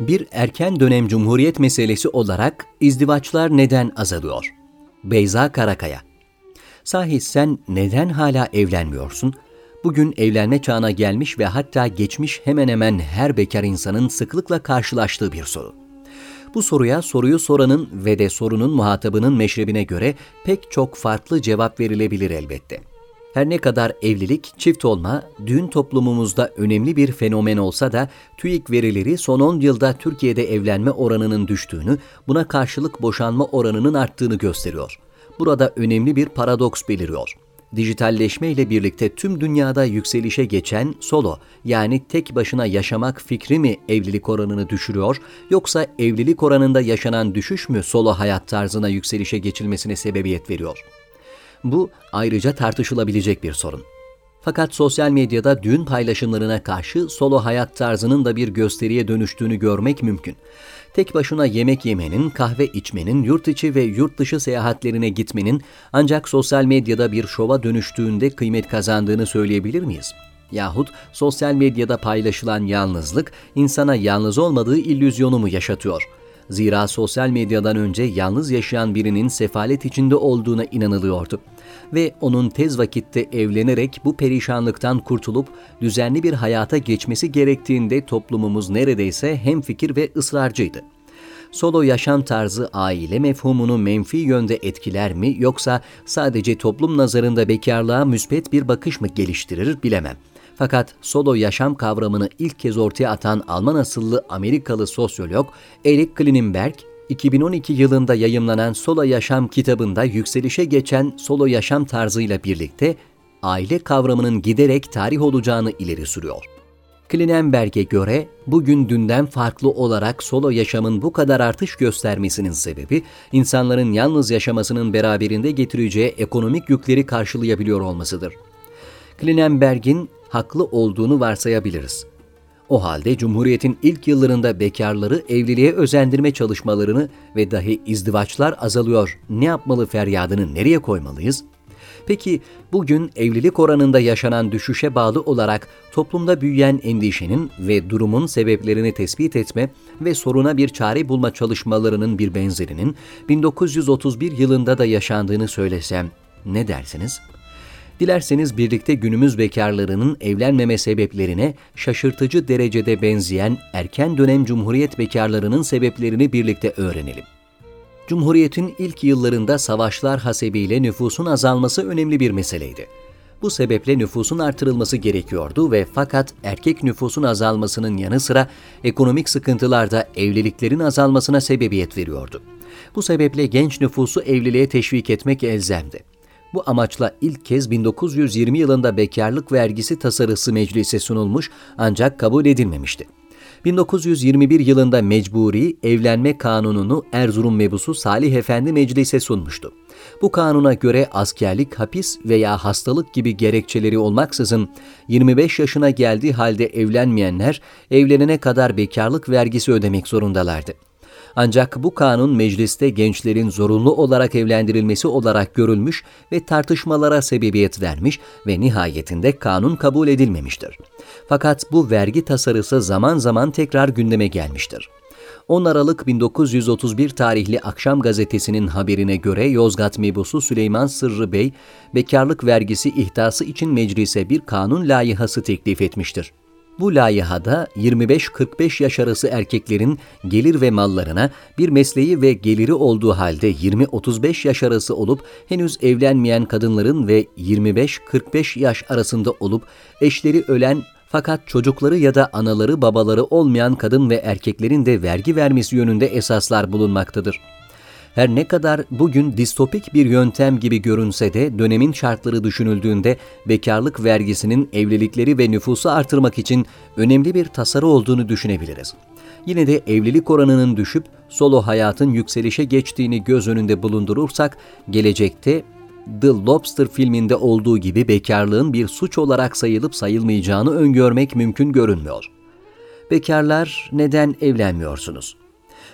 Bir erken dönem cumhuriyet meselesi olarak izdivaçlar neden azalıyor? Beyza Karakaya Sahi sen neden hala evlenmiyorsun? Bugün evlenme çağına gelmiş ve hatta geçmiş hemen hemen her bekar insanın sıklıkla karşılaştığı bir soru. Bu soruya soruyu soranın ve de sorunun muhatabının meşrebine göre pek çok farklı cevap verilebilir elbette. Her ne kadar evlilik, çift olma, düğün toplumumuzda önemli bir fenomen olsa da TÜİK verileri son 10 yılda Türkiye'de evlenme oranının düştüğünü, buna karşılık boşanma oranının arttığını gösteriyor. Burada önemli bir paradoks beliriyor. Dijitalleşme ile birlikte tüm dünyada yükselişe geçen solo yani tek başına yaşamak fikri mi evlilik oranını düşürüyor yoksa evlilik oranında yaşanan düşüş mü solo hayat tarzına yükselişe geçilmesine sebebiyet veriyor? Bu ayrıca tartışılabilecek bir sorun. Fakat sosyal medyada düğün paylaşımlarına karşı solo hayat tarzının da bir gösteriye dönüştüğünü görmek mümkün. Tek başına yemek yemenin, kahve içmenin, yurt içi ve yurt dışı seyahatlerine gitmenin ancak sosyal medyada bir şova dönüştüğünde kıymet kazandığını söyleyebilir miyiz? Yahut sosyal medyada paylaşılan yalnızlık insana yalnız olmadığı illüzyonu mu yaşatıyor?'' Zira sosyal medyadan önce yalnız yaşayan birinin sefalet içinde olduğuna inanılıyordu. Ve onun tez vakitte evlenerek bu perişanlıktan kurtulup düzenli bir hayata geçmesi gerektiğinde toplumumuz neredeyse hemfikir ve ısrarcıydı. Solo yaşam tarzı aile mefhumunu menfi yönde etkiler mi yoksa sadece toplum nazarında bekarlığa müspet bir bakış mı geliştirir bilemem. Fakat solo yaşam kavramını ilk kez ortaya atan Alman asıllı Amerikalı sosyolog Eric Klinenberg, 2012 yılında yayımlanan Solo Yaşam kitabında yükselişe geçen solo yaşam tarzıyla birlikte aile kavramının giderek tarih olacağını ileri sürüyor. Klinenberg'e göre bugün dünden farklı olarak solo yaşamın bu kadar artış göstermesinin sebebi insanların yalnız yaşamasının beraberinde getireceği ekonomik yükleri karşılayabiliyor olmasıdır. Klinenberg'in haklı olduğunu varsayabiliriz. O halde Cumhuriyet'in ilk yıllarında bekarları evliliğe özendirme çalışmalarını ve dahi izdivaçlar azalıyor, ne yapmalı feryadını nereye koymalıyız? Peki bugün evlilik oranında yaşanan düşüşe bağlı olarak toplumda büyüyen endişenin ve durumun sebeplerini tespit etme ve soruna bir çare bulma çalışmalarının bir benzerinin 1931 yılında da yaşandığını söylesem ne dersiniz?'' Dilerseniz birlikte günümüz bekarlarının evlenmeme sebeplerine şaşırtıcı derecede benzeyen erken dönem Cumhuriyet bekarlarının sebeplerini birlikte öğrenelim. Cumhuriyetin ilk yıllarında savaşlar hasebiyle nüfusun azalması önemli bir meseleydi. Bu sebeple nüfusun artırılması gerekiyordu ve fakat erkek nüfusun azalmasının yanı sıra ekonomik sıkıntılar da evliliklerin azalmasına sebebiyet veriyordu. Bu sebeple genç nüfusu evliliğe teşvik etmek elzemdi. Bu amaçla ilk kez 1920 yılında bekarlık vergisi tasarısı meclise sunulmuş ancak kabul edilmemişti. 1921 yılında mecburi evlenme kanununu Erzurum mebusu Salih Efendi meclise sunmuştu. Bu kanuna göre askerlik, hapis veya hastalık gibi gerekçeleri olmaksızın 25 yaşına geldiği halde evlenmeyenler evlenene kadar bekarlık vergisi ödemek zorundalardı. Ancak bu kanun mecliste gençlerin zorunlu olarak evlendirilmesi olarak görülmüş ve tartışmalara sebebiyet vermiş ve nihayetinde kanun kabul edilmemiştir. Fakat bu vergi tasarısı zaman zaman tekrar gündeme gelmiştir. 10 Aralık 1931 tarihli Akşam Gazetesi'nin haberine göre Yozgat mebusu Süleyman Sırrı Bey, bekarlık vergisi ihtası için meclise bir kanun layihası teklif etmiştir. Bu layihada 25-45 yaş arası erkeklerin gelir ve mallarına bir mesleği ve geliri olduğu halde 20-35 yaş arası olup henüz evlenmeyen kadınların ve 25-45 yaş arasında olup eşleri ölen fakat çocukları ya da anaları babaları olmayan kadın ve erkeklerin de vergi vermesi yönünde esaslar bulunmaktadır. Her ne kadar bugün distopik bir yöntem gibi görünse de dönemin şartları düşünüldüğünde bekarlık vergisinin evlilikleri ve nüfusu artırmak için önemli bir tasarı olduğunu düşünebiliriz. Yine de evlilik oranının düşüp solo hayatın yükselişe geçtiğini göz önünde bulundurursak gelecekte The Lobster filminde olduğu gibi bekarlığın bir suç olarak sayılıp sayılmayacağını öngörmek mümkün görünmüyor. Bekarlar neden evlenmiyorsunuz?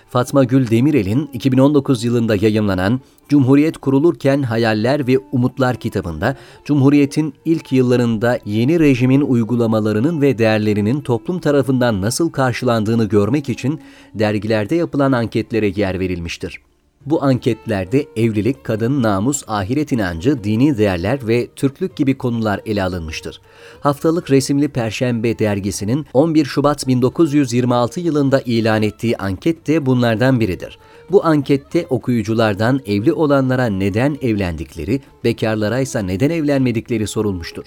Fatma Gül Demirel'in 2019 yılında yayımlanan Cumhuriyet Kurulurken Hayaller ve Umutlar kitabında Cumhuriyet'in ilk yıllarında yeni rejimin uygulamalarının ve değerlerinin toplum tarafından nasıl karşılandığını görmek için dergilerde yapılan anketlere yer verilmiştir. Bu anketlerde evlilik, kadın, namus, ahiret inancı, dini değerler ve Türklük gibi konular ele alınmıştır. Haftalık Resimli Perşembe dergisinin 11 Şubat 1926 yılında ilan ettiği anket de bunlardan biridir. Bu ankette okuyuculardan evli olanlara neden evlendikleri, bekarlara ise neden evlenmedikleri sorulmuştur.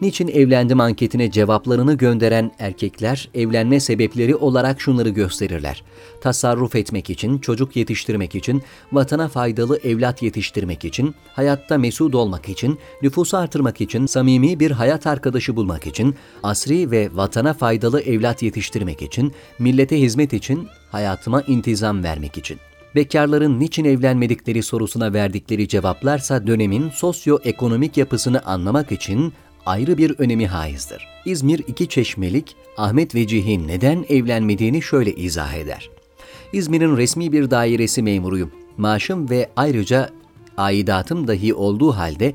Niçin evlendim anketine cevaplarını gönderen erkekler evlenme sebepleri olarak şunları gösterirler. Tasarruf etmek için, çocuk yetiştirmek için, vatana faydalı evlat yetiştirmek için, hayatta mesut olmak için, nüfusu artırmak için, samimi bir hayat arkadaşı bulmak için, asri ve vatana faydalı evlat yetiştirmek için, millete hizmet için, hayatıma intizam vermek için. Bekarların niçin evlenmedikleri sorusuna verdikleri cevaplarsa dönemin sosyoekonomik yapısını anlamak için ayrı bir önemi haizdir. İzmir iki çeşmelik Ahmet Vecih'in neden evlenmediğini şöyle izah eder. İzmir'in resmi bir dairesi memuruyum. Maaşım ve ayrıca aidatım dahi olduğu halde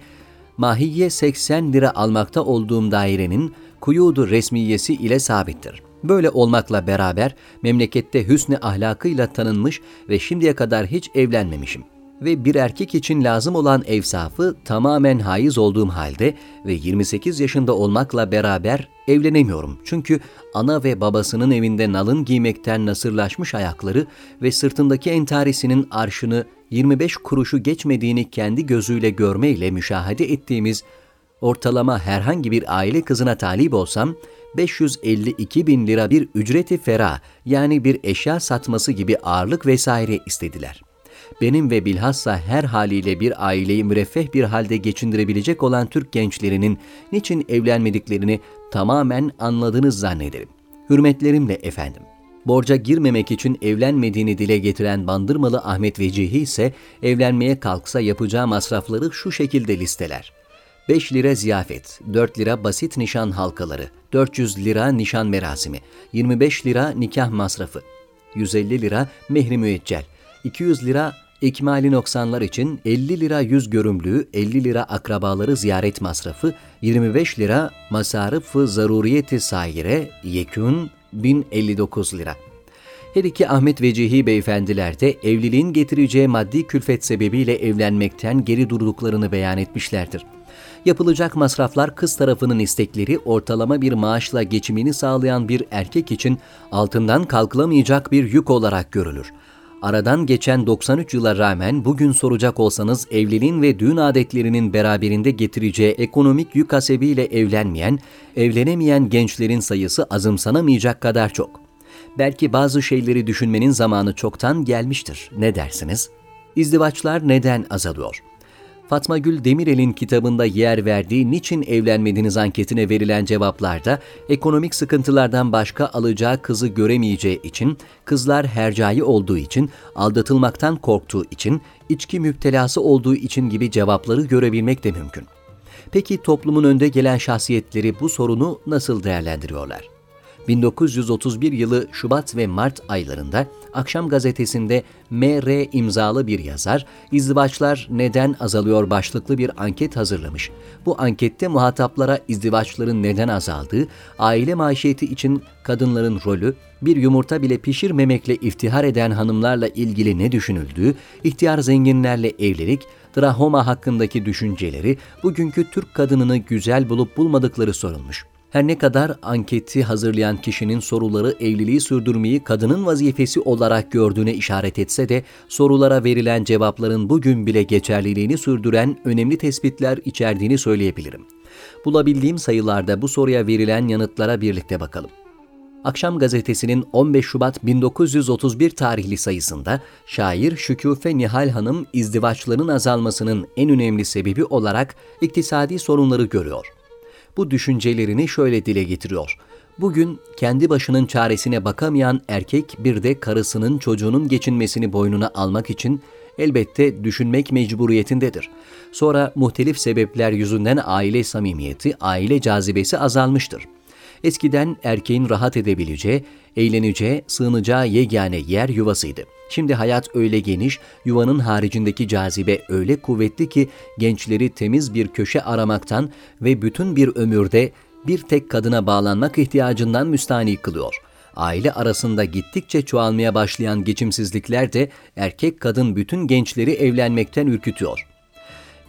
mahiye 80 lira almakta olduğum dairenin kuyudu resmiyesi ile sabittir. Böyle olmakla beraber memlekette hüsnü ahlakıyla tanınmış ve şimdiye kadar hiç evlenmemişim ve bir erkek için lazım olan evsafı tamamen haiz olduğum halde ve 28 yaşında olmakla beraber evlenemiyorum. Çünkü ana ve babasının evinde nalın giymekten nasırlaşmış ayakları ve sırtındaki entarisinin arşını 25 kuruşu geçmediğini kendi gözüyle görmeyle müşahede ettiğimiz ortalama herhangi bir aile kızına talip olsam 552 bin lira bir ücreti fera yani bir eşya satması gibi ağırlık vesaire istediler.'' Benim ve bilhassa her haliyle bir aileyi müreffeh bir halde geçindirebilecek olan Türk gençlerinin niçin evlenmediklerini tamamen anladınız zannederim. Hürmetlerimle efendim. Borca girmemek için evlenmediğini dile getiren Bandırmalı Ahmet Vecihi ise evlenmeye kalksa yapacağı masrafları şu şekilde listeler. 5 lira ziyafet, 4 lira basit nişan halkaları, 400 lira nişan merasimi, 25 lira nikah masrafı, 150 lira mehri müeccel, 200 lira İkmali noksanlar için 50 lira yüz görümlüğü, 50 lira akrabaları ziyaret masrafı, 25 lira masarıfı zaruriyeti sayire, yekün 1059 lira. Her iki Ahmet Vecihi beyefendiler de evliliğin getireceği maddi külfet sebebiyle evlenmekten geri durduklarını beyan etmişlerdir. Yapılacak masraflar kız tarafının istekleri ortalama bir maaşla geçimini sağlayan bir erkek için altından kalkılamayacak bir yük olarak görülür. Aradan geçen 93 yıla rağmen bugün soracak olsanız evliliğin ve düğün adetlerinin beraberinde getireceği ekonomik yük hasebiyle evlenmeyen, evlenemeyen gençlerin sayısı azımsanamayacak kadar çok. Belki bazı şeyleri düşünmenin zamanı çoktan gelmiştir. Ne dersiniz? İzdivaçlar neden azalıyor? Fatma Gül Demirel'in kitabında yer verdiği Niçin Evlenmediniz anketine verilen cevaplarda ekonomik sıkıntılardan başka alacağı kızı göremeyeceği için, kızlar hercai olduğu için, aldatılmaktan korktuğu için, içki müptelası olduğu için gibi cevapları görebilmek de mümkün. Peki toplumun önde gelen şahsiyetleri bu sorunu nasıl değerlendiriyorlar? 1931 yılı Şubat ve Mart aylarında Akşam Gazetesi'nde M.R. imzalı bir yazar, izdivaçlar neden azalıyor başlıklı bir anket hazırlamış. Bu ankette muhataplara izdivaçların neden azaldığı, aile maişiyeti için kadınların rolü, bir yumurta bile pişirmemekle iftihar eden hanımlarla ilgili ne düşünüldüğü, ihtiyar zenginlerle evlilik, Drahoma hakkındaki düşünceleri, bugünkü Türk kadınını güzel bulup bulmadıkları sorulmuş. Her ne kadar anketi hazırlayan kişinin soruları evliliği sürdürmeyi kadının vazifesi olarak gördüğüne işaret etse de sorulara verilen cevapların bugün bile geçerliliğini sürdüren önemli tespitler içerdiğini söyleyebilirim. Bulabildiğim sayılarda bu soruya verilen yanıtlara birlikte bakalım. Akşam gazetesinin 15 Şubat 1931 tarihli sayısında şair Şüküfe Nihal Hanım izdivaçların azalmasının en önemli sebebi olarak iktisadi sorunları görüyor bu düşüncelerini şöyle dile getiriyor. Bugün kendi başının çaresine bakamayan erkek bir de karısının çocuğunun geçinmesini boynuna almak için elbette düşünmek mecburiyetindedir. Sonra muhtelif sebepler yüzünden aile samimiyeti, aile cazibesi azalmıştır. Eskiden erkeğin rahat edebileceği, eğleneceği, sığınacağı yegane yer yuvasıydı. Şimdi hayat öyle geniş, yuvanın haricindeki cazibe öyle kuvvetli ki gençleri temiz bir köşe aramaktan ve bütün bir ömürde bir tek kadına bağlanmak ihtiyacından müstani kılıyor. Aile arasında gittikçe çoğalmaya başlayan geçimsizlikler de erkek kadın bütün gençleri evlenmekten ürkütüyor.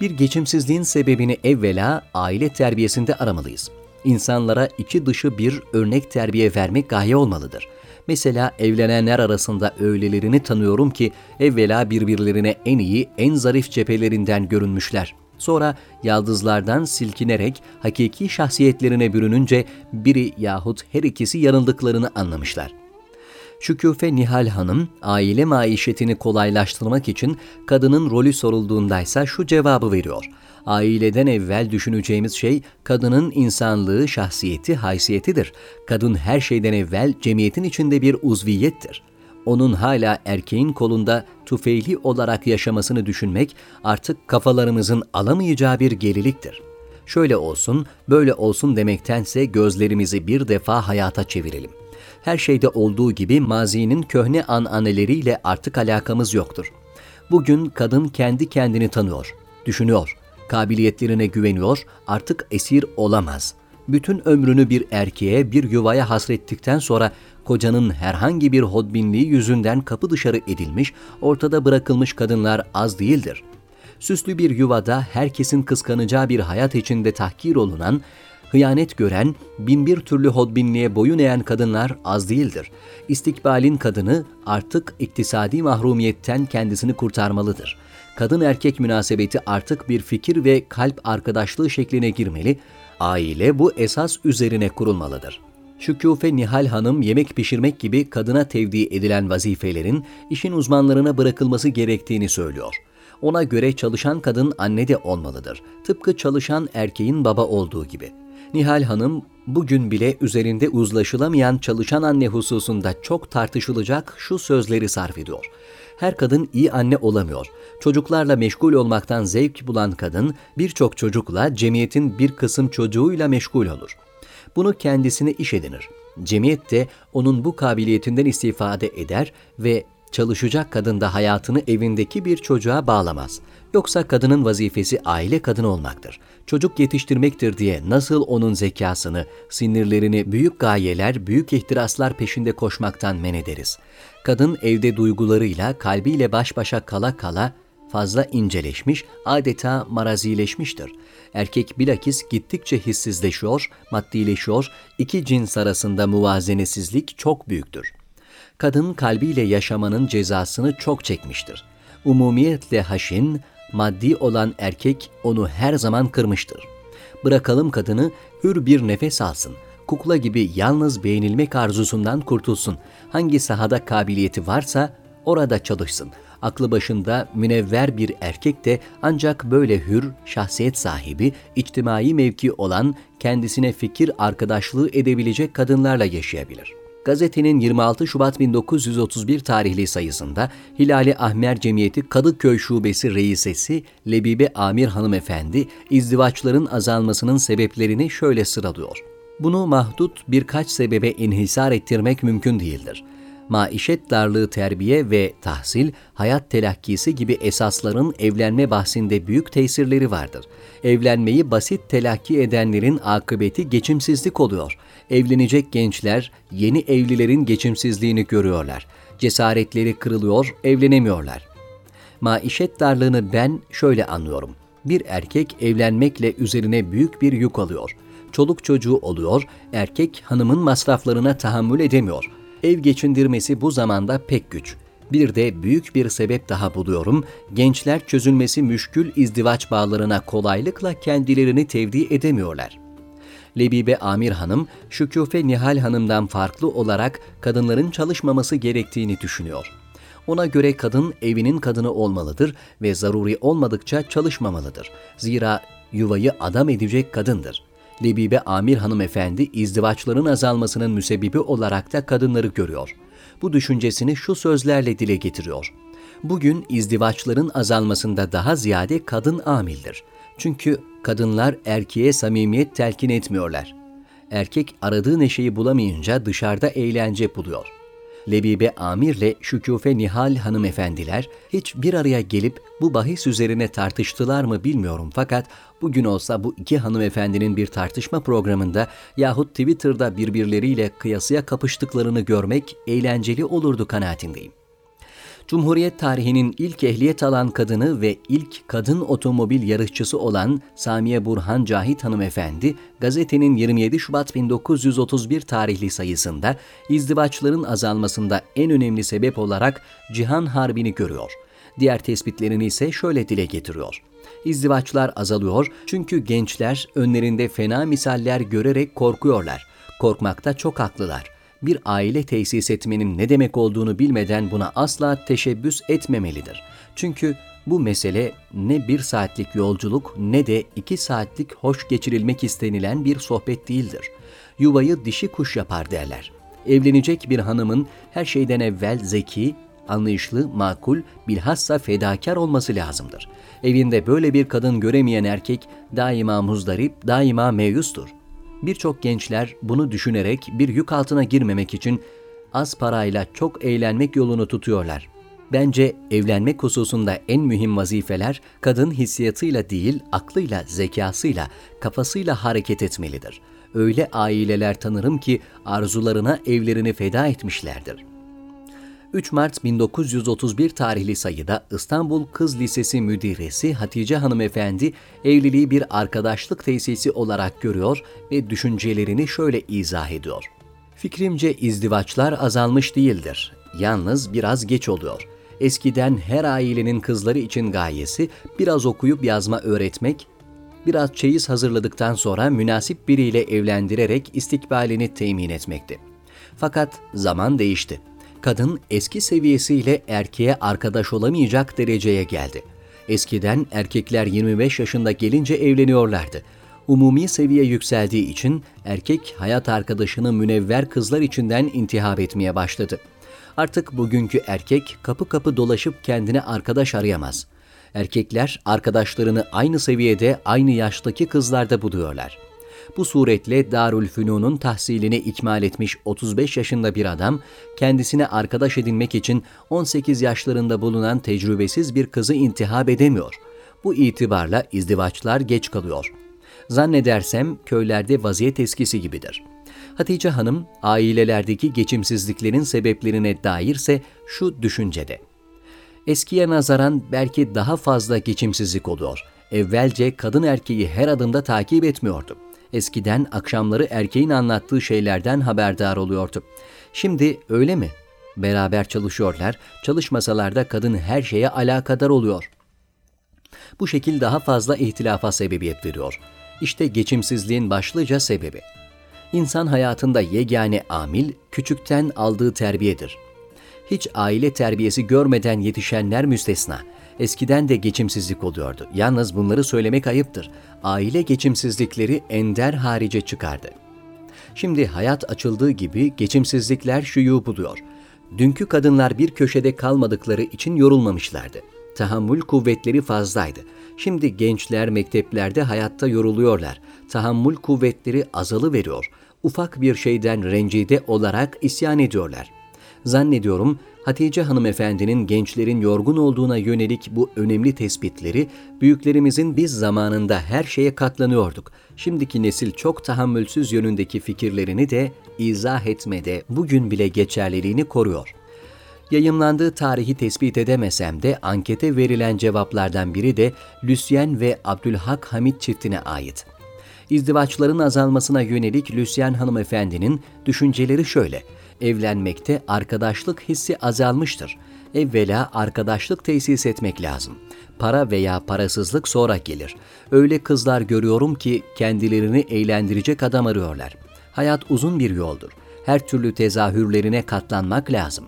Bir geçimsizliğin sebebini evvela aile terbiyesinde aramalıyız. İnsanlara içi dışı bir örnek terbiye vermek gaye olmalıdır. Mesela evlenenler arasında öylelerini tanıyorum ki evvela birbirlerine en iyi, en zarif cephelerinden görünmüşler. Sonra yaldızlardan silkinerek hakiki şahsiyetlerine bürününce biri yahut her ikisi yanıldıklarını anlamışlar. Şüküfe Nihal Hanım, aile maişetini kolaylaştırmak için kadının rolü sorulduğundaysa şu cevabı veriyor. Aileden evvel düşüneceğimiz şey kadının insanlığı, şahsiyeti, haysiyetidir. Kadın her şeyden evvel cemiyetin içinde bir uzviyettir.'' onun hala erkeğin kolunda tufeyli olarak yaşamasını düşünmek artık kafalarımızın alamayacağı bir geriliktir. Şöyle olsun, böyle olsun demektense gözlerimizi bir defa hayata çevirelim. Her şeyde olduğu gibi mazinin köhne ananeleriyle artık alakamız yoktur. Bugün kadın kendi kendini tanıyor, düşünüyor, kabiliyetlerine güveniyor, artık esir olamaz. Bütün ömrünü bir erkeğe, bir yuvaya hasrettikten sonra kocanın herhangi bir hodbinliği yüzünden kapı dışarı edilmiş, ortada bırakılmış kadınlar az değildir. Süslü bir yuvada herkesin kıskanacağı bir hayat içinde tahkir olunan, hıyanet gören, binbir türlü hodbinliğe boyun eğen kadınlar az değildir. İstikbalin kadını artık iktisadi mahrumiyetten kendisini kurtarmalıdır. Kadın erkek münasebeti artık bir fikir ve kalp arkadaşlığı şekline girmeli, aile bu esas üzerine kurulmalıdır. Şüküfe Nihal Hanım yemek pişirmek gibi kadına tevdi edilen vazifelerin işin uzmanlarına bırakılması gerektiğini söylüyor. Ona göre çalışan kadın anne de olmalıdır. Tıpkı çalışan erkeğin baba olduğu gibi. Nihal Hanım bugün bile üzerinde uzlaşılamayan çalışan anne hususunda çok tartışılacak şu sözleri sarf ediyor. Her kadın iyi anne olamıyor. Çocuklarla meşgul olmaktan zevk bulan kadın birçok çocukla cemiyetin bir kısım çocuğuyla meşgul olur bunu kendisine iş edinir. Cemiyet de onun bu kabiliyetinden istifade eder ve çalışacak kadın da hayatını evindeki bir çocuğa bağlamaz. Yoksa kadının vazifesi aile kadın olmaktır. Çocuk yetiştirmektir diye nasıl onun zekasını, sinirlerini büyük gayeler, büyük ihtiraslar peşinde koşmaktan men ederiz. Kadın evde duygularıyla, kalbiyle baş başa kala kala fazla inceleşmiş, adeta marazileşmiştir. Erkek bilakis gittikçe hissizleşiyor, maddileşiyor, iki cins arasında muvazenesizlik çok büyüktür. Kadın kalbiyle yaşamanın cezasını çok çekmiştir. Umumiyetle haşin, maddi olan erkek onu her zaman kırmıştır. Bırakalım kadını hür bir nefes alsın, kukla gibi yalnız beğenilmek arzusundan kurtulsun. Hangi sahada kabiliyeti varsa orada çalışsın aklı başında münevver bir erkek de ancak böyle hür, şahsiyet sahibi, içtimai mevki olan, kendisine fikir arkadaşlığı edebilecek kadınlarla yaşayabilir. Gazetenin 26 Şubat 1931 tarihli sayısında Hilali Ahmer Cemiyeti Kadıköy Şubesi Reisesi Lebibe Amir Hanımefendi izdivaçların azalmasının sebeplerini şöyle sıralıyor. Bunu mahdut birkaç sebebe inhisar ettirmek mümkün değildir maişet darlığı terbiye ve tahsil, hayat telakkisi gibi esasların evlenme bahsinde büyük tesirleri vardır. Evlenmeyi basit telakki edenlerin akıbeti geçimsizlik oluyor. Evlenecek gençler yeni evlilerin geçimsizliğini görüyorlar. Cesaretleri kırılıyor, evlenemiyorlar. Maişet darlığını ben şöyle anlıyorum. Bir erkek evlenmekle üzerine büyük bir yük alıyor. Çoluk çocuğu oluyor, erkek hanımın masraflarına tahammül edemiyor.'' ev geçindirmesi bu zamanda pek güç. Bir de büyük bir sebep daha buluyorum. Gençler çözülmesi müşkül izdivaç bağlarına kolaylıkla kendilerini tevdi edemiyorlar. Lebibe Amir Hanım, Şüküfe Nihal Hanım'dan farklı olarak kadınların çalışmaması gerektiğini düşünüyor. Ona göre kadın evinin kadını olmalıdır ve zaruri olmadıkça çalışmamalıdır. Zira yuvayı adam edecek kadındır.'' Lebibe Amir hanımefendi izdivaçların azalmasının müsebbibi olarak da kadınları görüyor. Bu düşüncesini şu sözlerle dile getiriyor. Bugün izdivaçların azalmasında daha ziyade kadın amildir. Çünkü kadınlar erkeğe samimiyet telkin etmiyorlar. Erkek aradığı neşeyi bulamayınca dışarıda eğlence buluyor. Lebibe Amir'le Şükufe Nihal hanımefendiler hiç bir araya gelip bu bahis üzerine tartıştılar mı bilmiyorum fakat bugün olsa bu iki hanımefendinin bir tartışma programında yahut Twitter'da birbirleriyle kıyasıya kapıştıklarını görmek eğlenceli olurdu kanaatindeyim. Cumhuriyet tarihinin ilk ehliyet alan kadını ve ilk kadın otomobil yarışçısı olan Samiye Burhan Cahit hanımefendi, gazetenin 27 Şubat 1931 tarihli sayısında izdivaçların azalmasında en önemli sebep olarak Cihan Harbi'ni görüyor. Diğer tespitlerini ise şöyle dile getiriyor. İzdivaçlar azalıyor çünkü gençler önlerinde fena misaller görerek korkuyorlar. Korkmakta çok haklılar bir aile tesis etmenin ne demek olduğunu bilmeden buna asla teşebbüs etmemelidir. Çünkü bu mesele ne bir saatlik yolculuk ne de iki saatlik hoş geçirilmek istenilen bir sohbet değildir. Yuvayı dişi kuş yapar derler. Evlenecek bir hanımın her şeyden evvel zeki, anlayışlı, makul, bilhassa fedakar olması lazımdır. Evinde böyle bir kadın göremeyen erkek daima muzdarip, daima meyustur. Birçok gençler bunu düşünerek bir yük altına girmemek için az parayla çok eğlenmek yolunu tutuyorlar. Bence evlenmek hususunda en mühim vazifeler kadın hissiyatıyla değil, aklıyla, zekasıyla, kafasıyla hareket etmelidir. Öyle aileler tanırım ki arzularına evlerini feda etmişlerdir.'' 3 Mart 1931 tarihli sayıda İstanbul Kız Lisesi müdiresi Hatice Hanımefendi evliliği bir arkadaşlık tesisi olarak görüyor ve düşüncelerini şöyle izah ediyor. Fikrimce izdivaçlar azalmış değildir. Yalnız biraz geç oluyor. Eskiden her ailenin kızları için gayesi biraz okuyup yazma öğretmek, biraz çeyiz hazırladıktan sonra münasip biriyle evlendirerek istikbalini temin etmekti. Fakat zaman değişti kadın eski seviyesiyle erkeğe arkadaş olamayacak dereceye geldi. Eskiden erkekler 25 yaşında gelince evleniyorlardı. Umumi seviye yükseldiği için erkek hayat arkadaşını münevver kızlar içinden intihap etmeye başladı. Artık bugünkü erkek kapı kapı dolaşıp kendine arkadaş arayamaz. Erkekler arkadaşlarını aynı seviyede, aynı yaştaki kızlarda buluyorlar.'' Bu suretle Darül Fünun'un tahsilini ikmal etmiş 35 yaşında bir adam, kendisine arkadaş edinmek için 18 yaşlarında bulunan tecrübesiz bir kızı intihab edemiyor. Bu itibarla izdivaçlar geç kalıyor. Zannedersem köylerde vaziyet eskisi gibidir. Hatice Hanım, ailelerdeki geçimsizliklerin sebeplerine dairse şu düşüncede. Eskiye nazaran belki daha fazla geçimsizlik oluyor. Evvelce kadın erkeği her adımda takip etmiyordu. Eskiden akşamları erkeğin anlattığı şeylerden haberdar oluyordu. Şimdi öyle mi? Beraber çalışıyorlar, çalışmasalar da kadın her şeye alakadar oluyor. Bu şekil daha fazla ihtilafa sebebiyet veriyor. İşte geçimsizliğin başlıca sebebi. İnsan hayatında yegane amil, küçükten aldığı terbiyedir. Hiç aile terbiyesi görmeden yetişenler müstesna. Eskiden de geçimsizlik oluyordu. Yalnız bunları söylemek ayıptır. Aile geçimsizlikleri ender harice çıkardı. Şimdi hayat açıldığı gibi geçimsizlikler şuyu buluyor. Dünkü kadınlar bir köşede kalmadıkları için yorulmamışlardı. Tahammül kuvvetleri fazlaydı. Şimdi gençler mekteplerde hayatta yoruluyorlar. Tahammül kuvvetleri azalı veriyor. Ufak bir şeyden rencide olarak isyan ediyorlar. Zannediyorum Hatice hanımefendinin gençlerin yorgun olduğuna yönelik bu önemli tespitleri büyüklerimizin biz zamanında her şeye katlanıyorduk. Şimdiki nesil çok tahammülsüz yönündeki fikirlerini de izah etmede bugün bile geçerliliğini koruyor. Yayımlandığı tarihi tespit edemesem de ankete verilen cevaplardan biri de Lucien ve Abdülhak Hamit çiftine ait. İzdivaçların azalmasına yönelik Lucien hanımefendinin düşünceleri şöyle evlenmekte arkadaşlık hissi azalmıştır. Evvela arkadaşlık tesis etmek lazım. Para veya parasızlık sonra gelir. Öyle kızlar görüyorum ki kendilerini eğlendirecek adam arıyorlar. Hayat uzun bir yoldur. Her türlü tezahürlerine katlanmak lazım.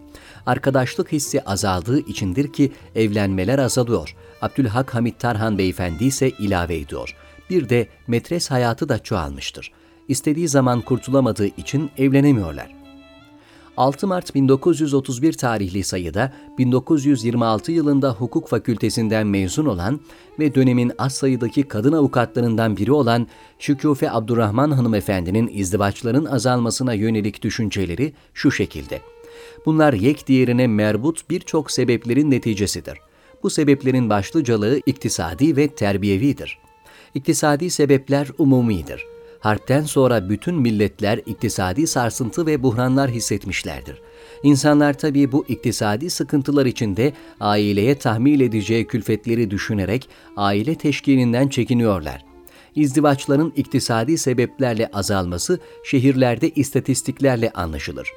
Arkadaşlık hissi azaldığı içindir ki evlenmeler azalıyor. Abdülhak Hamit Tarhan Beyefendi ise ilave ediyor. Bir de metres hayatı da çoğalmıştır. İstediği zaman kurtulamadığı için evlenemiyorlar. 6 Mart 1931 tarihli sayıda 1926 yılında hukuk fakültesinden mezun olan ve dönemin az sayıdaki kadın avukatlarından biri olan Şüküfe Abdurrahman hanımefendinin izdivaçların azalmasına yönelik düşünceleri şu şekilde. Bunlar yek diğerine merbut birçok sebeplerin neticesidir. Bu sebeplerin başlıcalığı iktisadi ve terbiyevidir. İktisadi sebepler umumidir. Harpten sonra bütün milletler iktisadi sarsıntı ve buhranlar hissetmişlerdir. İnsanlar tabii bu iktisadi sıkıntılar içinde aileye tahmil edeceği külfetleri düşünerek aile teşkilinden çekiniyorlar. İzdivaçların iktisadi sebeplerle azalması şehirlerde istatistiklerle anlaşılır.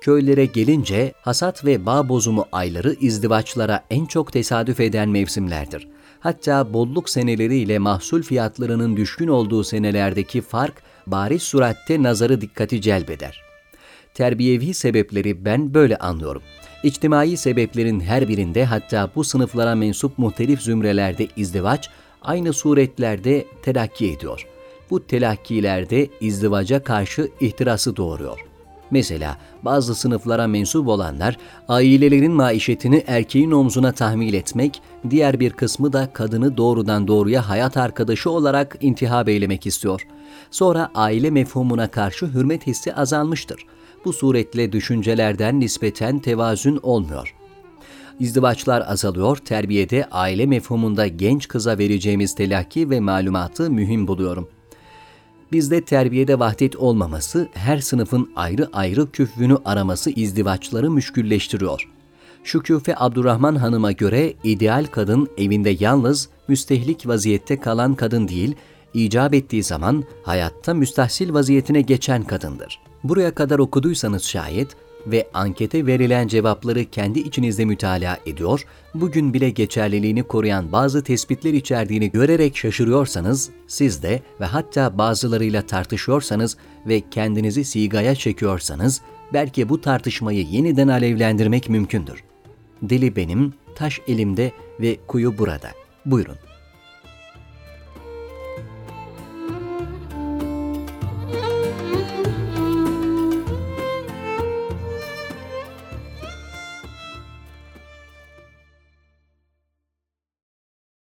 Köylere gelince hasat ve bağ bozumu ayları izdivaçlara en çok tesadüf eden mevsimlerdir. Hatta bolluk seneleriyle mahsul fiyatlarının düşkün olduğu senelerdeki fark bariz suratte nazarı dikkati celbeder. Terbiyevi sebepleri ben böyle anlıyorum. İçtimai sebeplerin her birinde hatta bu sınıflara mensup muhtelif zümrelerde izdivaç aynı suretlerde telakki ediyor. Bu telakkilerde izdivaca karşı ihtirası doğuruyor. Mesela bazı sınıflara mensup olanlar ailelerin maişetini erkeğin omzuna tahmil etmek, diğer bir kısmı da kadını doğrudan doğruya hayat arkadaşı olarak intihab eylemek istiyor. Sonra aile mefhumuna karşı hürmet hissi azalmıştır. Bu suretle düşüncelerden nispeten tevazün olmuyor. İzdivaçlar azalıyor, terbiyede aile mefhumunda genç kıza vereceğimiz telakki ve malumatı mühim buluyorum.'' Bizde terbiyede vahdet olmaması, her sınıfın ayrı ayrı küfvünü araması izdivaçları müşkülleştiriyor. Şüküfe Abdurrahman Hanım'a göre ideal kadın evinde yalnız müstehlik vaziyette kalan kadın değil, icap ettiği zaman hayatta müstahsil vaziyetine geçen kadındır. Buraya kadar okuduysanız şayet, ve ankete verilen cevapları kendi içinizde mütalaa ediyor, bugün bile geçerliliğini koruyan bazı tespitler içerdiğini görerek şaşırıyorsanız, siz de ve hatta bazılarıyla tartışıyorsanız ve kendinizi sigaya çekiyorsanız, belki bu tartışmayı yeniden alevlendirmek mümkündür. Deli benim, taş elimde ve kuyu burada. Buyurun.